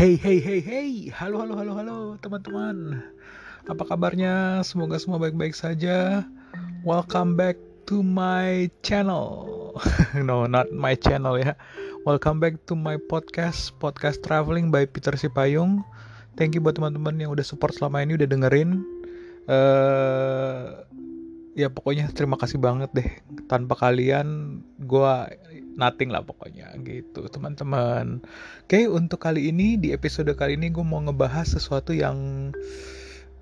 Hey hey hey hey, halo halo halo halo teman-teman. Apa kabarnya? Semoga semua baik-baik saja. Welcome back to my channel. no, not my channel ya. Welcome back to my podcast, podcast traveling by Peter Sipayung. Thank you buat teman-teman yang udah support selama ini udah dengerin. Uh, ya pokoknya terima kasih banget deh. Tanpa kalian, gue nothing lah pokoknya gitu teman-teman. Oke untuk kali ini di episode kali ini gue mau ngebahas sesuatu yang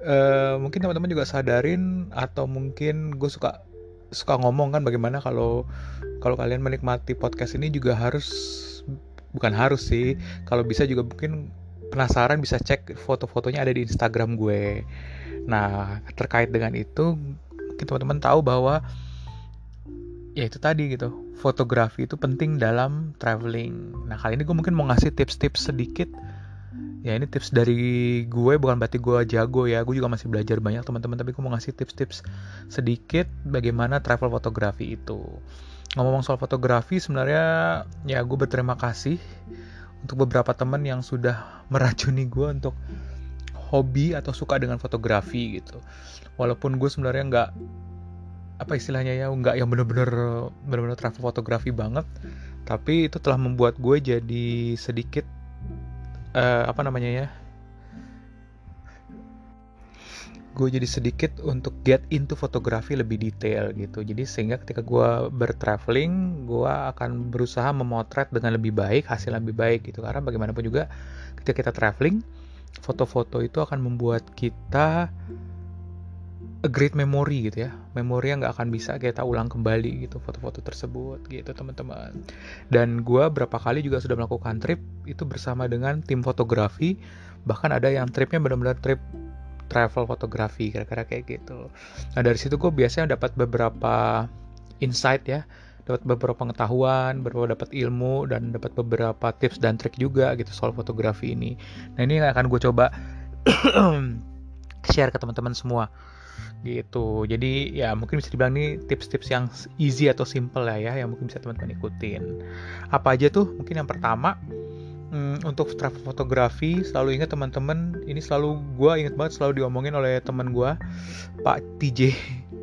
uh, mungkin teman-teman juga sadarin atau mungkin gue suka suka ngomong kan bagaimana kalau kalau kalian menikmati podcast ini juga harus bukan harus sih kalau bisa juga mungkin penasaran bisa cek foto-fotonya ada di Instagram gue. Nah terkait dengan itu teman-teman tahu bahwa ya itu tadi gitu fotografi itu penting dalam traveling. Nah kali ini gue mungkin mau ngasih tips-tips sedikit. Ya ini tips dari gue bukan berarti gue jago ya. Gue juga masih belajar banyak teman-teman. Tapi gue mau ngasih tips-tips sedikit bagaimana travel fotografi itu. Ngomong-ngomong soal fotografi sebenarnya ya gue berterima kasih untuk beberapa teman yang sudah meracuni gue untuk hobi atau suka dengan fotografi gitu. Walaupun gue sebenarnya nggak apa istilahnya ya nggak yang bener-bener bener-bener travel fotografi banget. Tapi itu telah membuat gue jadi sedikit uh, apa namanya ya gue jadi sedikit untuk get into fotografi lebih detail gitu. Jadi sehingga ketika gue bertraveling gue akan berusaha memotret dengan lebih baik hasil lebih baik gitu. Karena bagaimanapun juga ketika kita traveling foto-foto itu akan membuat kita a great memory gitu ya. Memori yang nggak akan bisa kita ulang kembali gitu foto-foto tersebut gitu teman-teman. Dan gue berapa kali juga sudah melakukan trip itu bersama dengan tim fotografi. Bahkan ada yang tripnya benar-benar trip travel fotografi kira-kira kayak gitu. Nah dari situ gue biasanya dapat beberapa insight ya. Dapat beberapa pengetahuan, beberapa dapat ilmu dan dapat beberapa tips dan trik juga gitu soal fotografi ini. Nah ini akan gue coba share ke teman-teman semua gitu. Jadi ya mungkin bisa dibilang ini tips-tips yang easy atau simple lah ya yang mungkin bisa teman-teman ikutin. Apa aja tuh? Mungkin yang pertama hmm, untuk travel fotografi selalu ingat teman-teman ini selalu gue ingat banget selalu diomongin oleh teman gue Pak TJ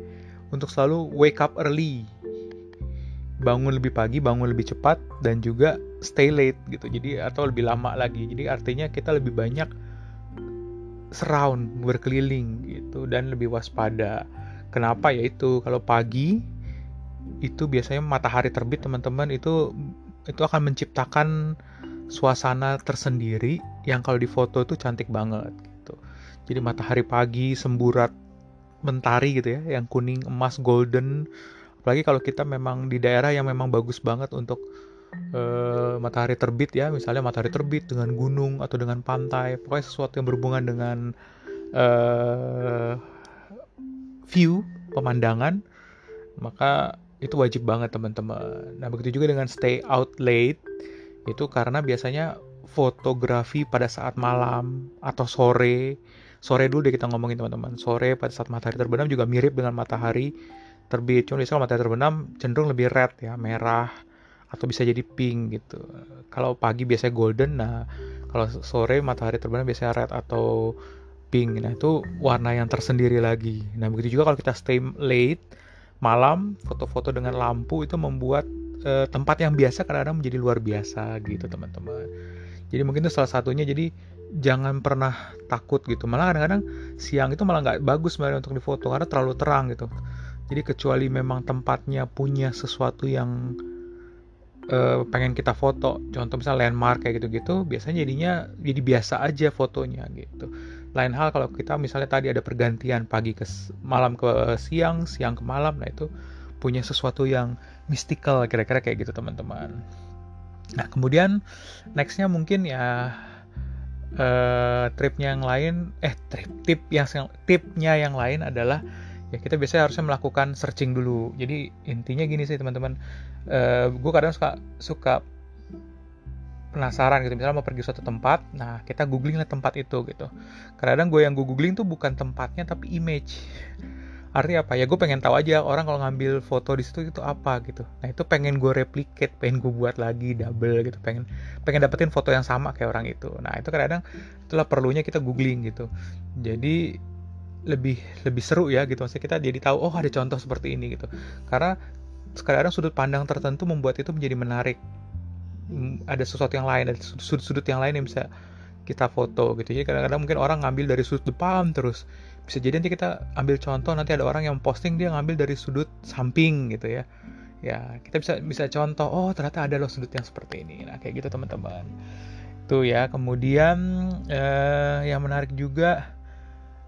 untuk selalu wake up early. Bangun lebih pagi bangun lebih cepat dan juga stay late gitu. Jadi atau lebih lama lagi. Jadi artinya kita lebih banyak surround berkeliling gitu dan lebih waspada. Kenapa ya itu kalau pagi itu biasanya matahari terbit teman-teman itu itu akan menciptakan suasana tersendiri yang kalau di foto itu cantik banget gitu. Jadi matahari pagi semburat mentari gitu ya, yang kuning, emas, golden. Apalagi kalau kita memang di daerah yang memang bagus banget untuk uh, matahari terbit ya misalnya matahari terbit dengan gunung atau dengan pantai. Pokoknya sesuatu yang berhubungan dengan uh, view pemandangan maka itu wajib banget teman-teman. Nah begitu juga dengan stay out late itu karena biasanya fotografi pada saat malam atau sore. Sore dulu deh kita ngomongin teman-teman. Sore pada saat matahari terbenam juga mirip dengan matahari terbit. Cuma biasanya matahari terbenam cenderung lebih red ya merah atau bisa jadi pink gitu. Kalau pagi biasanya golden, nah kalau sore matahari terbenam biasanya red atau pink. Nah itu warna yang tersendiri lagi. Nah begitu juga kalau kita stay late malam, foto-foto dengan lampu itu membuat uh, tempat yang biasa kadang-kadang menjadi luar biasa gitu teman-teman. Jadi mungkin itu salah satunya. Jadi jangan pernah takut gitu. Malah kadang-kadang siang itu malah nggak bagus sebenarnya untuk difoto karena terlalu terang gitu. Jadi kecuali memang tempatnya punya sesuatu yang uh, pengen kita foto. Contoh misalnya landmark kayak gitu-gitu biasanya jadinya jadi biasa aja fotonya gitu. Lain hal kalau kita misalnya tadi ada pergantian pagi ke malam ke siang siang ke malam nah itu punya sesuatu yang mystical kira-kira kayak gitu teman-teman. Nah kemudian nextnya mungkin ya uh, tripnya yang lain eh trip tip yang tipnya yang lain adalah ya kita biasanya harusnya melakukan searching dulu. Jadi intinya gini sih teman-teman uh, eh, gue kadang suka suka penasaran gitu. Misalnya mau pergi suatu tempat nah kita googling lah tempat itu gitu. Kadang gue yang gue googling tuh bukan tempatnya tapi image. Artinya apa? Ya gue pengen tahu aja orang kalau ngambil foto di situ itu apa gitu. Nah itu pengen gue replicate pengen gue buat lagi double gitu. Pengen pengen dapetin foto yang sama kayak orang itu. Nah itu kadang-kadang itulah perlunya kita googling gitu. Jadi lebih lebih seru ya gitu. Maksudnya kita jadi tahu oh ada contoh seperti ini gitu. Karena kadang sudut pandang tertentu membuat itu menjadi menarik. Hmm, ada sesuatu yang lain ada sudut-sudut yang lain yang bisa kita foto gitu. Jadi kadang-kadang mungkin orang ngambil dari sudut depan terus. Bisa jadi nanti kita ambil contoh nanti ada orang yang posting dia ngambil dari sudut samping gitu ya. Ya kita bisa bisa contoh oh ternyata ada loh sudut yang seperti ini. Nah kayak gitu teman-teman. Itu ya. Kemudian eh, yang menarik juga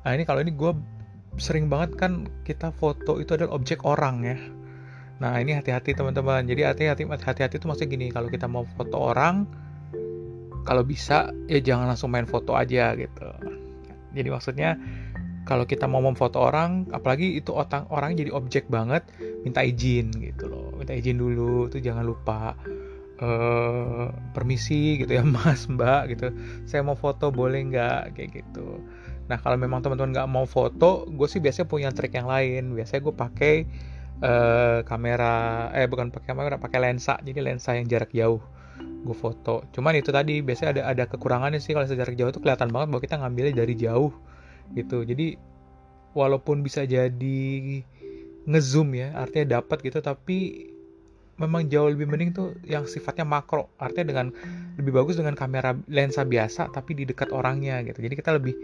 nah ini kalau ini gue sering banget kan kita foto itu adalah objek orang ya nah ini hati-hati teman-teman. Jadi hati-hati hati-hati itu maksudnya gini kalau kita mau foto orang kalau bisa ya jangan langsung main foto aja gitu. Jadi maksudnya kalau kita mau memfoto orang apalagi itu orang orang jadi objek banget minta izin gitu loh. Minta izin dulu tuh jangan lupa uh, permisi gitu ya mas mbak gitu. Saya mau foto boleh nggak? Kayak gitu. Nah kalau memang teman-teman nggak mau foto gue sih biasanya punya trik yang lain. Biasanya gue pakai uh, kamera eh bukan pakai kamera pakai lensa. Jadi lensa yang jarak jauh. Gue foto. Cuman itu tadi biasanya ada ada kekurangannya sih. Kalau jarak jauh itu kelihatan banget bahwa kita ngambilnya dari jauh. Gitu. Jadi walaupun bisa jadi ngezoom ya artinya dapat gitu. Tapi memang jauh lebih mending tuh yang sifatnya makro. Artinya dengan lebih bagus dengan kamera lensa biasa tapi di dekat orangnya gitu. Jadi kita lebih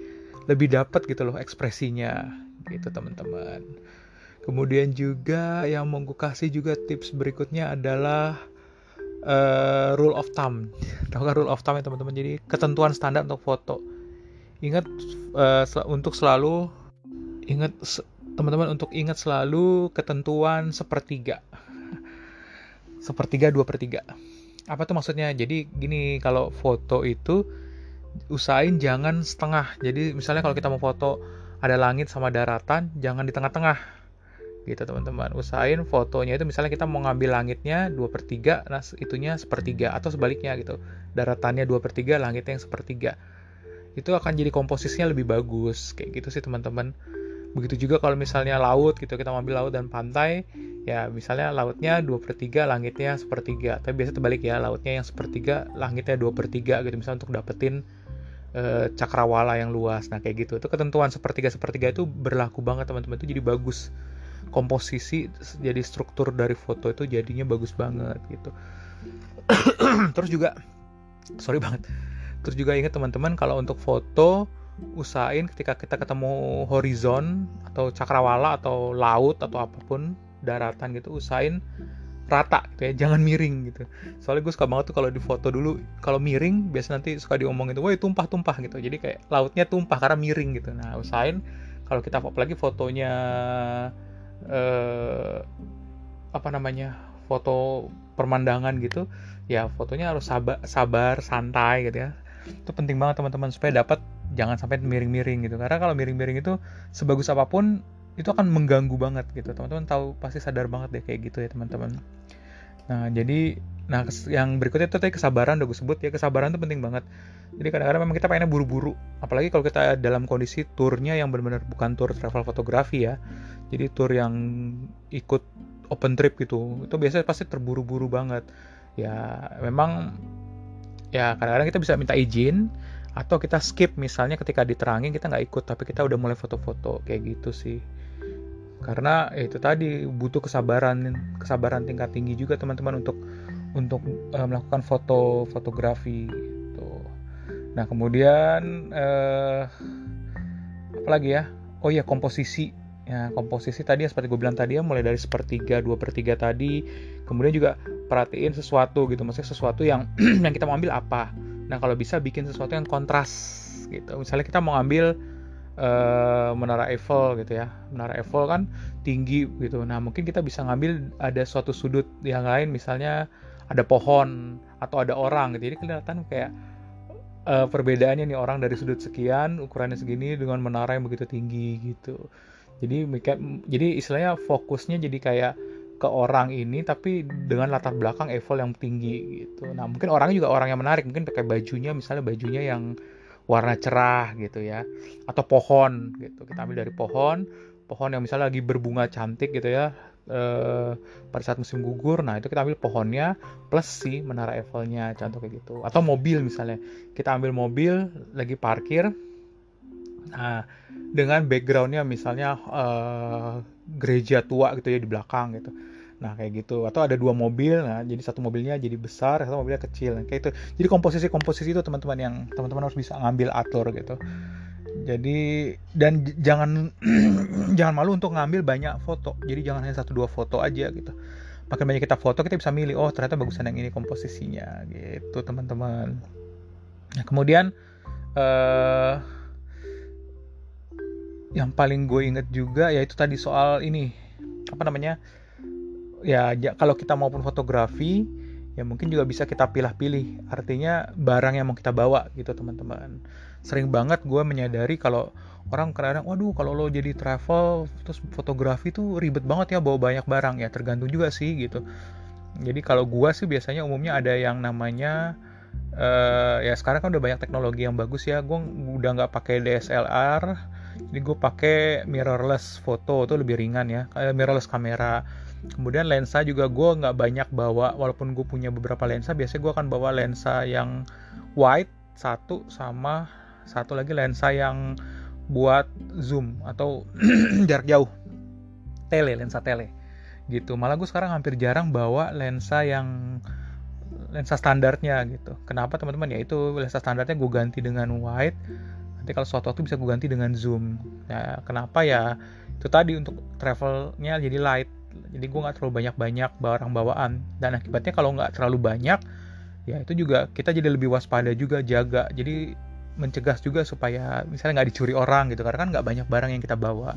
lebih dapat gitu loh ekspresinya. Gitu teman-teman kemudian juga yang mau gue kasih juga tips berikutnya adalah uh, rule of thumb. Tahu kan rule of thumb ya teman-teman? Jadi ketentuan standar untuk foto. Ingat uh, untuk selalu ingat teman-teman untuk ingat selalu ketentuan sepertiga. Sepertiga dua per tiga apa tuh maksudnya? Jadi gini kalau foto itu usahain jangan setengah. Jadi misalnya kalau kita mau foto ada langit sama daratan jangan di tengah-tengah gitu teman-teman. Usahain fotonya itu misalnya kita mau ngambil langitnya dua per tiga nah itunya sepertiga atau sebaliknya gitu. Daratannya dua per tiga langitnya yang sepertiga. Itu akan jadi komposisinya lebih bagus kayak gitu sih teman-teman. Begitu juga kalau misalnya laut gitu kita ambil laut dan pantai ya misalnya lautnya dua per 3 langitnya sepertiga. Tapi biasa terbalik ya lautnya yang sepertiga langitnya dua per 3 gitu misalnya untuk dapetin e, cakrawala yang luas. Nah kayak gitu. Itu ketentuan sepertiga sepertiga itu berlaku banget teman-teman. Itu jadi bagus komposisi jadi struktur dari foto itu jadinya bagus banget gitu. Terus juga sorry banget. Terus juga ingat teman-teman kalau untuk foto usahain ketika kita ketemu horizon atau cakrawala atau laut atau apa pun daratan gitu usahain rata gitu ya jangan miring gitu. Soalnya gue suka banget tuh kalau di foto dulu kalau miring biasa nanti suka diomong itu woi tumpah tumpah gitu. Jadi kayak lautnya tumpah karena miring gitu. Nah usahain kalau kita apalagi fotonya eh, apa namanya foto pemandangan gitu ya fotonya harus sabar sabar santai gitu ya. Itu penting banget teman-teman supaya dapat jangan sampai miring-miring gitu. Karena kalau miring-miring itu sebagus apa pun itu akan mengganggu banget gitu. Teman-teman tahu pasti sadar banget deh kayak gitu ya teman-teman. Nah jadi nah yang berikutnya itu tadi kesabaran udah gue sebut ya kesabaran itu penting banget. Jadi kadang-kadang memang kita pengennya buru-buru apalagi kalau kita dalam kondisi turnya yang benar-benar bukan tour travel fotografi ya. Jadi tour yang ikut open trip gitu itu biasanya pasti terburu-buru banget. Ya memang ya kadang-kadang kita bisa minta izin atau kita skip. Misalnya ketika diterangin kita nggak ikut tapi kita udah mulai foto-foto kayak gitu sih. Karena ya itu tadi butuh kesabaran kesabaran tingkat tinggi juga teman-teman untuk untuk uh, melakukan foto fotografi. Nah kemudian uh, apa lagi ya? Oh ya komposisi. Ya komposisi tadi yang seperti gue bilang tadi ya mulai dari sepertiga dua per tiga tadi kemudian juga perhatiin sesuatu gitu. Maksudnya sesuatu yang yang kita mau ambil apa. Nah kalau bisa bikin sesuatu yang kontras gitu. Misalnya kita mau ambil uh, menara Eiffel gitu ya. Menara Eiffel kan tinggi gitu. Nah mungkin kita bisa ngambil ada suatu sudut yang lain. Misalnya ada pohon atau ada orang gitu. Jadi kelihatan kayak uh, perbedaannya nih orang dari sudut sekian ukurannya segini dengan menara yang begitu tinggi gitu. Jadi jadi istilahnya fokusnya jadi kayak ke orang ini tapi dengan latar belakang Eiffel yang tinggi gitu. Nah mungkin orangnya juga orang yang menarik. Mungkin pakai bajunya misalnya bajunya yang warna cerah gitu ya. Atau pohon gitu. Kita ambil dari pohon. Pohon yang misalnya lagi berbunga cantik gitu ya eh, pada saat musim gugur nah itu kita ambil pohonnya plus si menara Eiffelnya contoh kayak gitu. Atau mobil misalnya kita ambil mobil lagi parkir nah dengan backgroundnya misalnya eh, gereja tua gitu ya di belakang gitu. Nah kayak gitu. Atau ada dua mobil nah jadi satu mobilnya jadi besar satu mobilnya kecil. Kayak itu. Jadi komposisi komposisi itu teman-teman yang teman-teman harus bisa ngambil atur gitu jadi dan jangan jangan malu untuk ngambil banyak foto. Jadi jangan hanya satu dua foto aja gitu. Makin banyak kita foto kita bisa milih oh ternyata bagusan yang ini komposisinya gitu teman-teman. Nah kemudian uh, yang paling gue inget juga yaitu tadi soal ini apa namanya ya kalau kita maupun fotografi ya mungkin juga bisa kita pilih-pilih. Artinya barang yang mau kita bawa gitu teman-teman sering banget gue menyadari kalau orang kadang waduh kalau lo jadi travel terus fotografi tuh ribet banget ya bawa banyak barang. Ya tergantung juga sih gitu. Jadi kalau gue sih biasanya umumnya ada yang namanya uh, ya sekarang kan udah banyak teknologi yang bagus ya. Gue udah nggak pakai DSLR jadi gue pakai mirrorless foto itu lebih ringan ya mirrorless kamera. Kemudian lensa juga gue nggak banyak bawa walaupun gue punya beberapa lensa biasanya gue akan bawa lensa yang wide satu sama satu lagi lensa yang buat zoom atau jarak jauh. Tele lensa tele. Gitu. Malah gue sekarang hampir jarang bawa lensa yang lensa standarnya gitu. Kenapa teman-teman? Ya itu lensa standarnya gue ganti dengan wide. Nanti kalau suatu waktu bisa gue ganti dengan zoom. Ya kenapa? Ya itu tadi untuk travelnya jadi light. Jadi gue nggak terlalu banyak-banyak barang bawaan. Dan akibatnya kalau nggak terlalu banyak ya itu juga kita jadi lebih waspada juga jaga. Jadi mencegah juga supaya misalnya nggak dicuri orang gitu karena kan nggak banyak barang yang kita bawa.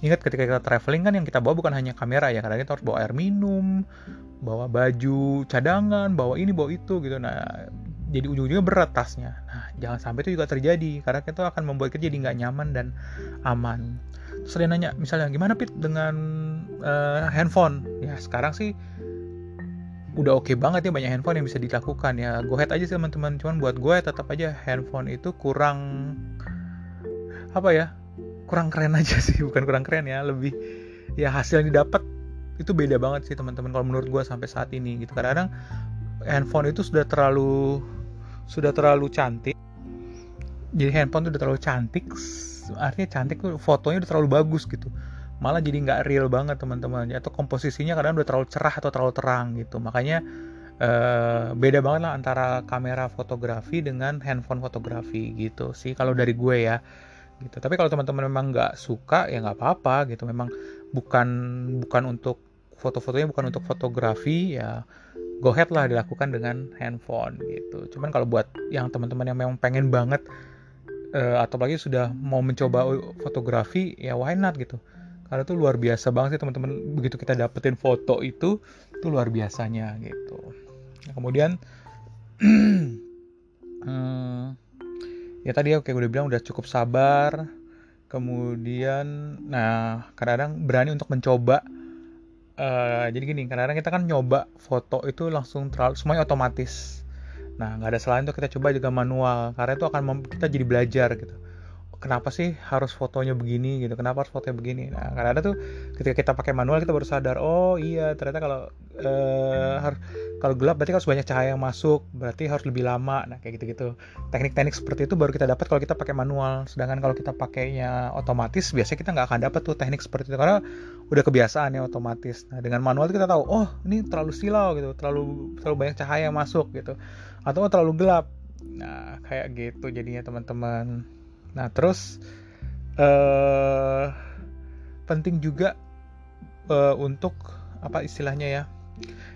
Ingat ketika kita traveling kan yang kita bawa bukan hanya kamera ya karena kita harus bawa air minum bawa baju cadangan bawa ini bawa itu gitu. Nah jadi ujung-ujungnya berat tasnya. Nah jangan sampai itu juga terjadi karena kita akan membuat kita jadi nggak nyaman dan aman. Terus dia nanya misalnya gimana pit dengan uh, handphone? Ya sekarang sih udah oke okay banget ya banyak handphone yang bisa dilakukan ya. Go ahead aja sih teman-teman. Cuman buat gue tetap aja handphone itu kurang apa ya kurang keren aja sih. Bukan kurang keren ya lebih ya hasil yang didapat itu beda banget sih teman-teman kalau menurut gue sampai saat ini gitu. Kadang-kadang handphone itu sudah terlalu sudah terlalu cantik. Jadi handphone itu udah terlalu cantik artinya cantik tuh fotonya udah terlalu bagus gitu malah jadi nggak real banget teman-teman. Atau komposisinya kadang udah terlalu cerah atau terlalu terang gitu. Makanya uh, beda banget lah antara kamera fotografi dengan handphone fotografi gitu sih kalau dari gue ya gitu. Tapi kalau teman-teman memang nggak suka ya nggak apa-apa gitu. Memang bukan bukan untuk foto-fotonya bukan untuk fotografi ya go ahead lah dilakukan dengan handphone gitu. Cuman kalau buat yang teman-teman yang memang pengen banget uh, atau lagi sudah mau mencoba fotografi ya why not gitu karena tuh luar biasa banget sih teman-teman. Begitu kita dapetin foto itu itu luar biasanya gitu. Nah, kemudian hmm, ya tadi ya kayak udah bilang udah cukup sabar. Kemudian nah kadang-kadang berani untuk mencoba. Uh, jadi gini kadang-kadang kita kan nyoba foto itu langsung terlalu semuanya otomatis. Nah nggak ada selain itu kita coba juga manual karena itu akan kita jadi belajar gitu kenapa sih harus fotonya begini gitu? Kenapa harus fotonya begini? Nah karena ada tuh ketika kita pakai manual kita baru sadar oh iya ternyata kalau uh, harus kalau gelap berarti harus banyak cahaya yang masuk berarti harus lebih lama. Nah kayak gitu gitu teknik-teknik seperti itu baru kita dapat kalau kita pakai manual. Sedangkan kalau kita pakainya otomatis biasanya kita nggak akan dapat tuh teknik seperti itu karena udah kebiasaan ya otomatis. Nah dengan manual kita tahu oh ini terlalu silau gitu terlalu terlalu banyak cahaya yang masuk gitu atau terlalu gelap. Nah kayak gitu jadinya teman-teman Nah, terus uh, penting juga uh, untuk apa istilahnya ya?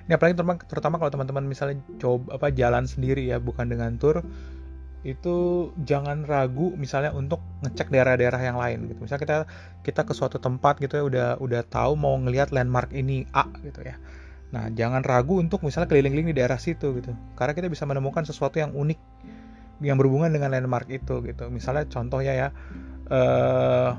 Ini apalagi terutama, terutama kalau teman-teman misalnya coba apa jalan sendiri ya, bukan dengan tour itu jangan ragu misalnya untuk ngecek daerah-daerah yang lain gitu. Misalnya kita kita ke suatu tempat gitu ya udah udah tahu mau ngelihat landmark ini A gitu ya. Nah, jangan ragu untuk misalnya keliling-keliling di daerah situ gitu. Karena kita bisa menemukan sesuatu yang unik yang berhubungan dengan landmark itu gitu. Misalnya contohnya ya uh,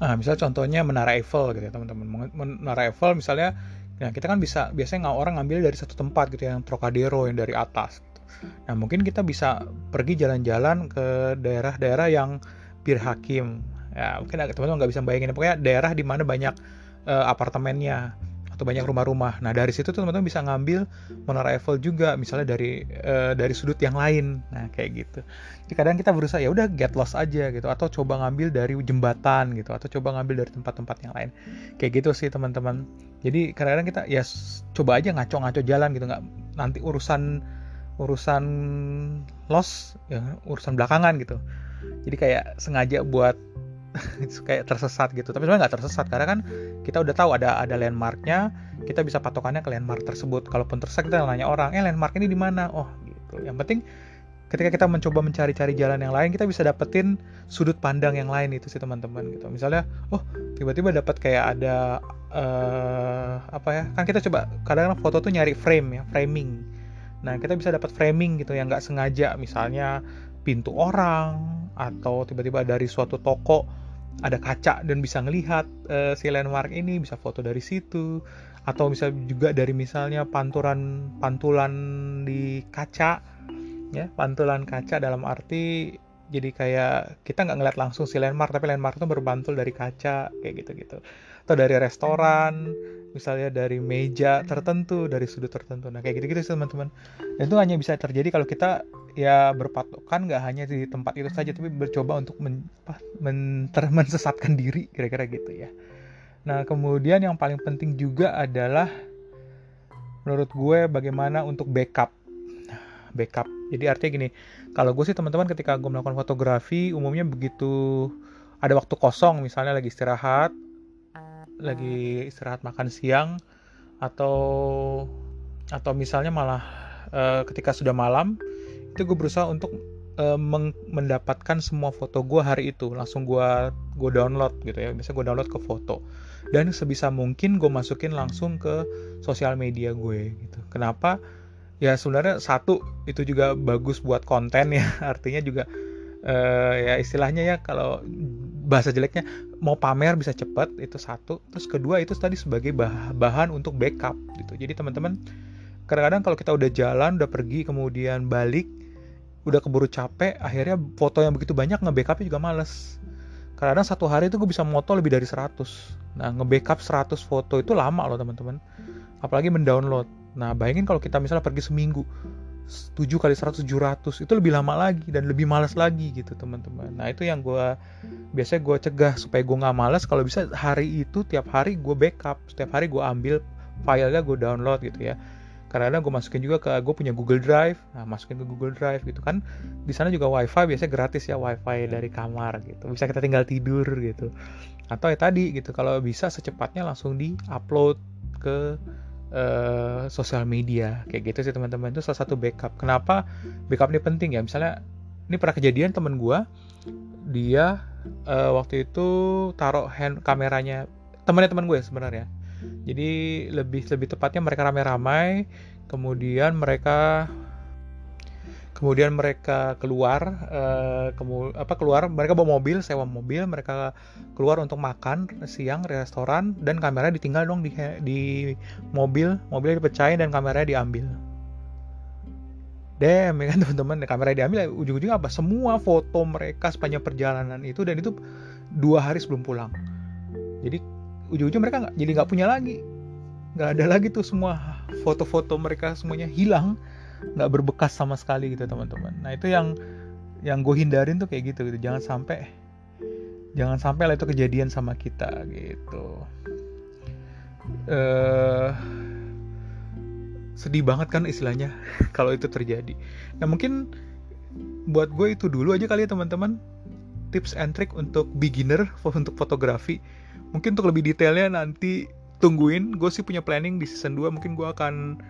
nah misalnya contohnya menara Eiffel gitu ya teman-teman. Menara Eiffel misalnya ya kita kan bisa biasanya nggak orang ngambil dari satu tempat gitu ya, yang Trocadero yang dari atas gitu. nah mungkin kita bisa pergi jalan-jalan ke daerah-daerah yang Bir Hakim. Ya mungkin teman-teman nggak bisa bayangin. Pokoknya daerah di mana banyak uh, apartemennya atau banyak rumah-rumah. Nah dari situ tuh teman-teman bisa ngambil menara Eiffel juga, misalnya dari uh, dari sudut yang lain. Nah kayak gitu. Jadi kadang kita berusaha ya udah get lost aja gitu, atau coba ngambil dari jembatan gitu, atau coba ngambil dari tempat-tempat yang lain. Kayak gitu sih teman-teman. Jadi kadang-kadang kita ya coba aja ngaco-ngaco jalan gitu, nggak nanti urusan urusan loss ya urusan belakangan gitu. Jadi kayak sengaja buat kayak tersesat gitu. Tapi sebenarnya nggak tersesat karena kan kita udah tahu ada ada landmarknya kita bisa patokannya ke landmark tersebut. Kalaupun tersesat kita nanya orang eh landmark ini di mana? Oh gitu. Yang penting ketika kita mencoba mencari-cari jalan yang lain kita bisa dapetin sudut pandang yang lain itu sih teman-teman gitu. Misalnya oh tiba-tiba dapat kayak ada uh, apa ya? Kan kita coba kadang-kadang foto tuh nyari frame ya framing. Nah kita bisa dapat framing gitu yang nggak sengaja. Misalnya pintu orang atau tiba-tiba dari suatu toko ada kaca dan bisa ngelihat uh, si landmark ini bisa foto dari situ atau bisa juga dari misalnya pantulan pantulan di kaca ya pantulan kaca dalam arti jadi kayak kita nggak ngeliat langsung si landmark tapi landmark itu berbantul dari kaca kayak gitu gitu atau dari restoran misalnya dari meja tertentu dari sudut tertentu. Nah kayak gitu gitu sih teman-teman. Dan itu hanya bisa terjadi kalau kita ya berpatokan nggak hanya di tempat itu saja tapi bercoba untuk men, apa, men, ter, mensesatkan diri kira-kira gitu ya. Nah kemudian yang paling penting juga adalah menurut gue bagaimana untuk backup. Backup. Jadi artinya gini kalau gue sih teman-teman ketika gue melakukan fotografi umumnya begitu ada waktu kosong misalnya lagi istirahat lagi istirahat makan siang atau atau misalnya malah uh, ketika sudah malam itu gue berusaha untuk uh, mendapatkan semua foto gue hari itu. Langsung gue gue download gitu ya. Bisa gue download ke foto. Dan sebisa mungkin gue masukin langsung ke sosial media gue gitu. Kenapa? Ya sebenarnya satu itu juga bagus buat konten ya. Artinya juga uh, ya istilahnya ya kalau bahasa jeleknya mau pamer bisa cepet itu satu. Terus kedua itu tadi sebagai bah bahan untuk backup gitu. Jadi teman-teman kadang-kadang kalau kita udah jalan udah pergi kemudian balik udah keburu capek akhirnya foto yang begitu banyak nge-backupnya juga males. Kadang-kadang satu hari itu gue bisa moto lebih dari 100 nah nge-backup 100 foto itu lama loh teman-teman. Apalagi mendownload. Nah bayangin kalau kita misalnya pergi seminggu 7 kali 100 700 itu lebih lama lagi dan lebih malas lagi gitu teman-teman. Nah itu yang gue biasanya gue cegah supaya gue nggak malas kalau bisa hari itu tiap hari gue backup. Setiap hari gue ambil filenya gue download gitu ya. Karena gue masukin juga ke gue punya Google Drive. Nah masukin ke Google Drive gitu kan. Di sana juga WiFi biasanya gratis ya WiFi dari kamar gitu. Bisa kita tinggal tidur gitu. Atau ya tadi gitu kalau bisa secepatnya langsung di upload ke uh, sosial media. Kayak gitu sih teman-teman. Itu salah satu backup. Kenapa backup ini penting ya? Misalnya ini pernah kejadian temen gue dia uh, waktu itu taruh hand kameranya temannya teman gue sebenarnya. Jadi lebih lebih tepatnya mereka ramai-ramai kemudian mereka kemudian mereka keluar uh, kemu apa keluar mereka bawa mobil sewa mobil mereka keluar untuk makan siang restoran dan kameranya ditinggal dong di di mobil mobilnya dipecahin dan kameranya diambil. Damn ya kan teman-teman kamera diambil ujung-ujungnya apa? Semua foto mereka sepanjang perjalanan itu dan itu dua hari sebelum pulang. Jadi ujung-ujung mereka gak, jadi nggak punya lagi. Nggak ada lagi tuh semua foto-foto mereka semuanya hilang nggak berbekas sama sekali gitu teman-teman. Nah itu yang yang gue hindarin tuh kayak gitu gitu. Jangan sampai jangan sampai lah itu kejadian sama kita gitu. Uh, sedih banget kan istilahnya kalau itu terjadi. Nah mungkin buat gue itu dulu aja kali ya teman-teman. Tips and trick untuk beginner untuk fotografi. Mungkin untuk lebih detailnya nanti tungguin. Gue sih punya planning di season 2 mungkin gue akan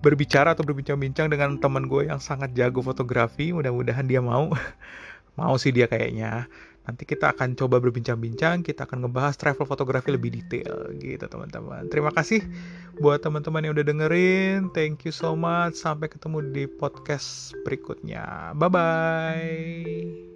berbicara atau berbincang-bincang dengan teman gue yang sangat jago fotografi mudah-mudahan dia mau. Mau sih dia kayaknya. Nanti kita akan coba berbincang-bincang kita akan ngebahas travel fotografi lebih detail gitu teman-teman. Terima kasih buat teman-teman yang udah dengerin. Thank you so much. Sampai ketemu di podcast berikutnya. Bye bye